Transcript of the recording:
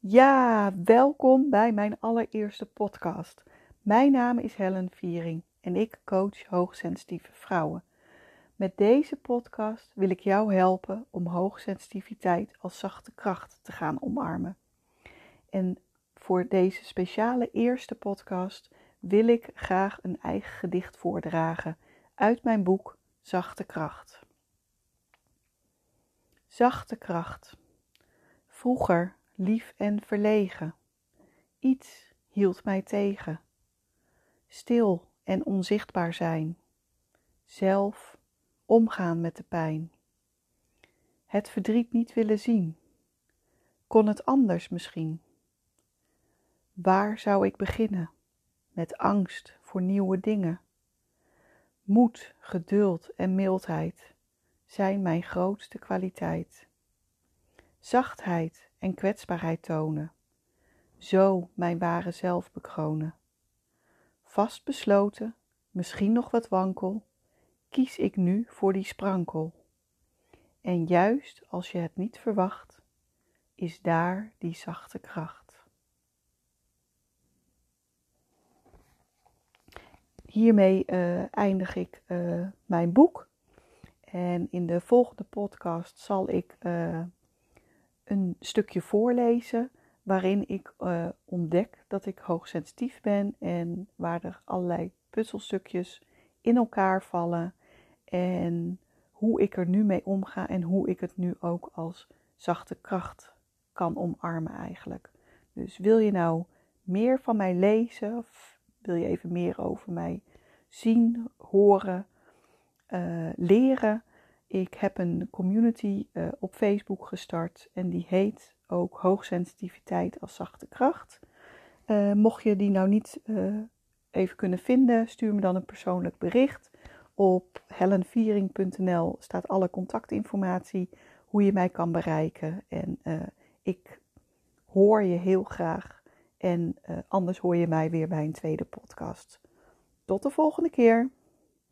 Ja, welkom bij mijn allereerste podcast. Mijn naam is Helen Viering en ik coach hoogsensitieve vrouwen. Met deze podcast wil ik jou helpen om hoogsensitiviteit als zachte kracht te gaan omarmen. En voor deze speciale eerste podcast wil ik graag een eigen gedicht voordragen uit mijn boek Zachte Kracht. Zachte kracht. Vroeger lief en verlegen. Iets hield mij tegen. Stil en onzichtbaar zijn. Zelf omgaan met de pijn. Het verdriet niet willen zien. Kon het anders misschien? Waar zou ik beginnen? Met angst voor nieuwe dingen. Moed, geduld en mildheid zijn mijn grootste kwaliteit. Zachtheid en kwetsbaarheid tonen, zo mijn ware zelf bekronen. Vast besloten, misschien nog wat wankel, kies ik nu voor die sprankel. En juist als je het niet verwacht, is daar die zachte kracht. Hiermee uh, eindig ik uh, mijn boek. En in de volgende podcast zal ik uh, een stukje voorlezen waarin ik uh, ontdek dat ik hoogsensitief ben en waar er allerlei puzzelstukjes in elkaar vallen en hoe ik er nu mee omga en hoe ik het nu ook als zachte kracht kan omarmen eigenlijk. Dus wil je nou meer van mij lezen of wil je even meer over mij zien, horen, uh, leren? Ik heb een community uh, op Facebook gestart en die heet ook Hoogsensitiviteit als Zachte Kracht. Uh, mocht je die nou niet uh, even kunnen vinden, stuur me dan een persoonlijk bericht. Op helenviering.nl staat alle contactinformatie, hoe je mij kan bereiken. En ik hoor je heel graag. En anders hoor je mij weer bij een tweede podcast. Tot de volgende keer.